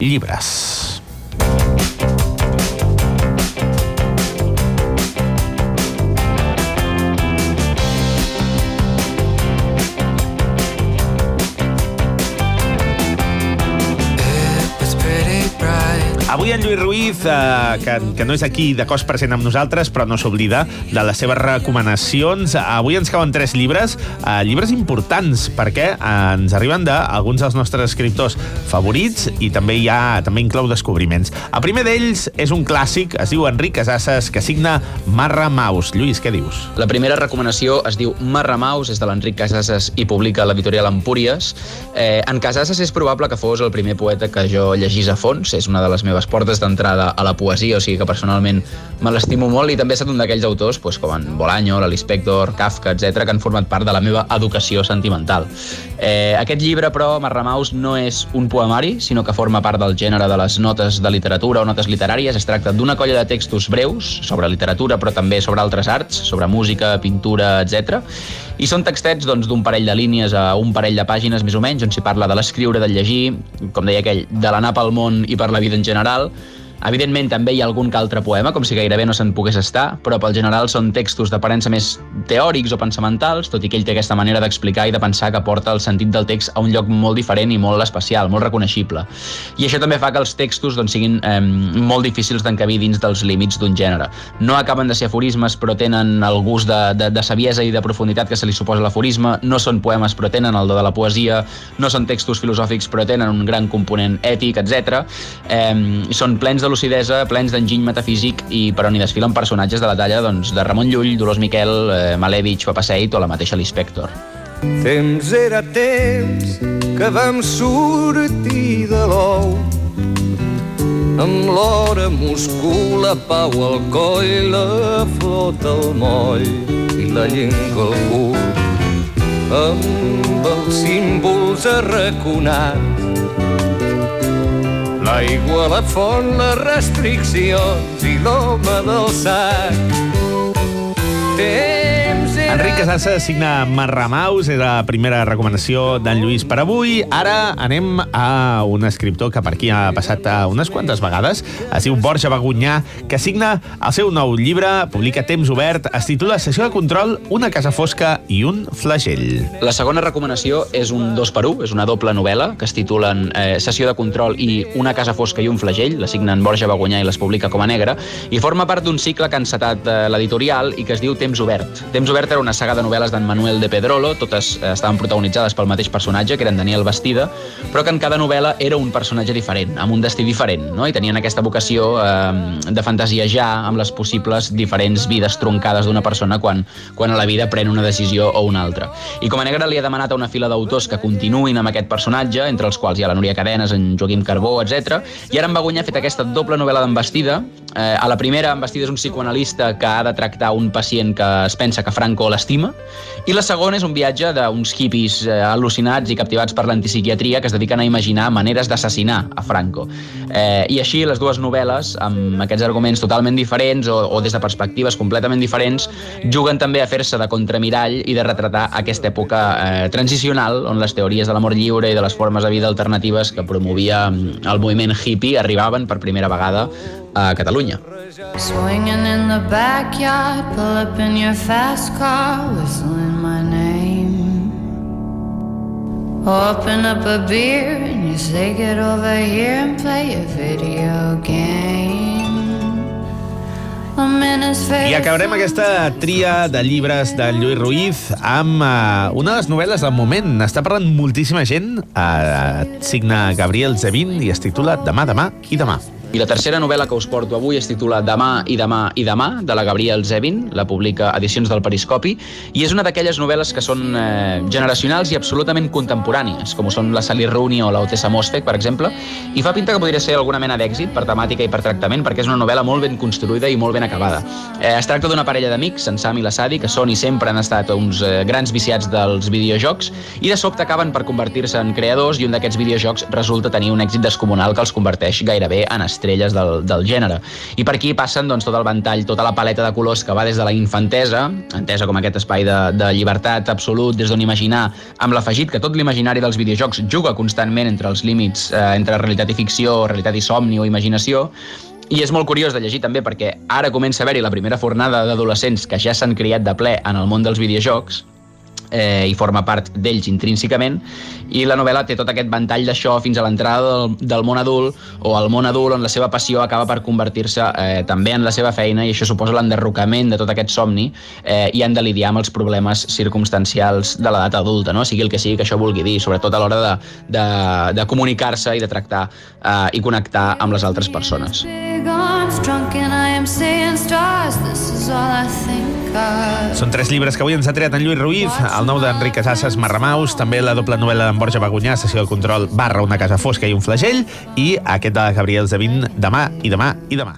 llibres. Avui en Lluís Ruiz, eh, que, que no és aquí de cos present amb nosaltres, però no s'oblida de les seves recomanacions. Avui ens cauen tres llibres, eh, llibres importants, perquè eh, ens arriben d'alguns dels nostres escriptors favorits i també hi ha també inclou descobriments. El primer d'ells és un clàssic, es diu Enric Casasses, que signa Marra Maus. Lluís, què dius? La primera recomanació es diu Marra Maus, és de l'Enric Casasses i publica l'editorial Empúries. Eh, en Casasses és probable que fos el primer poeta que jo llegís a fons, és una de les meves portes d'entrada a la poesia, o sigui que personalment me l'estimo molt i també ha estat un d'aquells autors doncs, com en Bolaño, l'Alispector, Kafka, etc que han format part de la meva educació sentimental. Eh, aquest llibre, però, Marramaus, no és un poemari, sinó que forma part del gènere de les notes de literatura o notes literàries. Es tracta d'una colla de textos breus sobre literatura, però també sobre altres arts, sobre música, pintura, etc. I són textets doncs, d'un doncs, parell de línies a un parell de pàgines, més o menys, on s'hi parla de l'escriure, del llegir, com deia aquell, de l'anar pel món i per la vida en general, general Evidentment, també hi ha algun que altre poema, com si gairebé no se'n pogués estar, però pel general són textos d'aparença més teòrics o pensamentals, tot i que ell té aquesta manera d'explicar i de pensar que porta el sentit del text a un lloc molt diferent i molt especial, molt reconeixible. I això també fa que els textos doncs, siguin eh, molt difícils d'encabir dins dels límits d'un gènere. No acaben de ser aforismes, però tenen el gust de, de, de saviesa i de profunditat que se li suposa l'aforisme, no són poemes, però tenen el do de la poesia, no són textos filosòfics, però tenen un gran component ètic, etc. Eh, són plens de de lucidesa, plens d'enginy metafísic i per on hi desfilen personatges de la talla doncs, de Ramon Llull, Dolors Miquel, eh, Malevich, Papaseit o la mateixa l'Inspector. Temps era temps que vam sortir de l'ou amb l'hora Moscou, la pau al coll, la flota al moll i la llengua al cul amb els símbols arraconats L'aigua, la font, les restriccions i l'home del sac. Temps era... Enric Casassa signa Marramaus, és la primera recomanació d'en Lluís per avui. Ara anem a un escriptor que per aquí ha passat unes quantes vegades. Es diu Borja Bagunyà, que signa el seu nou llibre, publica Temps Obert, es titula Sessió de control, una casa fosca i un flagell. La segona recomanació és un dos per un, és una doble novel·la que es titulen eh, Sessió de control i una casa fosca i un flagell, la signen Borja Bagunyà i les publica com a negra, i forma part d'un cicle que ha encetat eh, l'editorial i que es diu Temps Obert. Temps Obert era una saga de novel·les d'en Manuel de Pedrolo, totes eh, estaven protagonitzades pel mateix personatge, que era en Daniel Bastida, però que en cada novel·la era un personatge diferent, amb un destí diferent, no? i tenien aquesta vocació eh, de fantasia ja amb les possibles diferents vides troncades d'una persona quan, quan a la vida pren una decisió o una altra. I com a negre li ha demanat a una fila d'autors que continuïn amb aquest personatge, entre els quals hi ha la Núria Cadenes, en Joaquim Carbó, etc. I ara en Bagunya ha fet aquesta doble novel·la d'Embastida. Eh, a la primera, Embastida és un psicoanalista que ha de tractar un pacient que es pensa que Franco l'estima, i la segona és un viatge d'uns hippies eh, al·lucinats i captivats per l'antipsiquiatria que es dediquen a imaginar maneres d'assassinar a Franco. Eh, I així les dues novel·les, amb aquests arguments totalment diferents o, o des de perspectives completament diferents, juguen també a fer-se de contramirall i de retratar aquesta època eh, transicional on les teories de l'amor lliure i de les formes de vida alternatives que promovia mm, el moviment hippie arribaven per primera vegada a Catalunya. Swinging in the backyard, pull up in your fast car, whistling my name. Open up a beer and you say get over here and play a video game. I acabarem aquesta tria de llibres de Lluís Ruiz amb uh, una de les novel·les del moment. Està parlant moltíssima gent. Uh, signa Gabriel Zevin i es titula Demà, demà i demà. I la tercera novel·la que us porto avui es titula Demà i demà i demà, de la Gabriel Zevin, la publica Edicions del Periscopi, i és una d'aquelles novel·les que són eh, generacionals i absolutament contemporànies, com són la Sally Rooney o la Mosfet, per exemple, i fa pinta que podria ser alguna mena d'èxit per temàtica i per tractament, perquè és una novel·la molt ben construïda i molt ben acabada. Eh, es tracta d'una parella d'amics, en Sam i la Sadi, que són i sempre han estat uns eh, grans viciats dels videojocs, i de sobte acaben per convertir-se en creadors, i un d'aquests videojocs resulta tenir un èxit descomunal que els converteix gairebé en estrelles del, del gènere. I per aquí passen doncs, tot el ventall, tota la paleta de colors que va des de la infantesa, entesa com aquest espai de, de llibertat absolut, des d'on imaginar, amb l'afegit que tot l'imaginari dels videojocs juga constantment entre els límits, eh, entre realitat i ficció, realitat i somni o imaginació, i és molt curiós de llegir també perquè ara comença a haver-hi la primera fornada d'adolescents que ja s'han criat de ple en el món dels videojocs, eh, i forma part d'ells intrínsecament i la novel·la té tot aquest ventall d'això fins a l'entrada del, del món adult o al món adult on la seva passió acaba per convertir-se eh, també en la seva feina i això suposa l'enderrocament de tot aquest somni eh, i han de lidiar amb els problemes circumstancials de l'edat adulta, no? sigui el que sigui que això vulgui dir, sobretot a l'hora de, de, de comunicar-se i de tractar eh, i connectar amb les altres persones. Drunk and I am seeing stars. This is all I think. Són tres llibres que avui ens ha triat en Lluís Ruiz, el nou d'Enric Casasses, Marramaus, també la doble novel·la d'en Borja Bagunyà, Sessió del Control, barra una casa fosca i un flagell, i aquest de Gabriel Zavin, demà i demà i demà.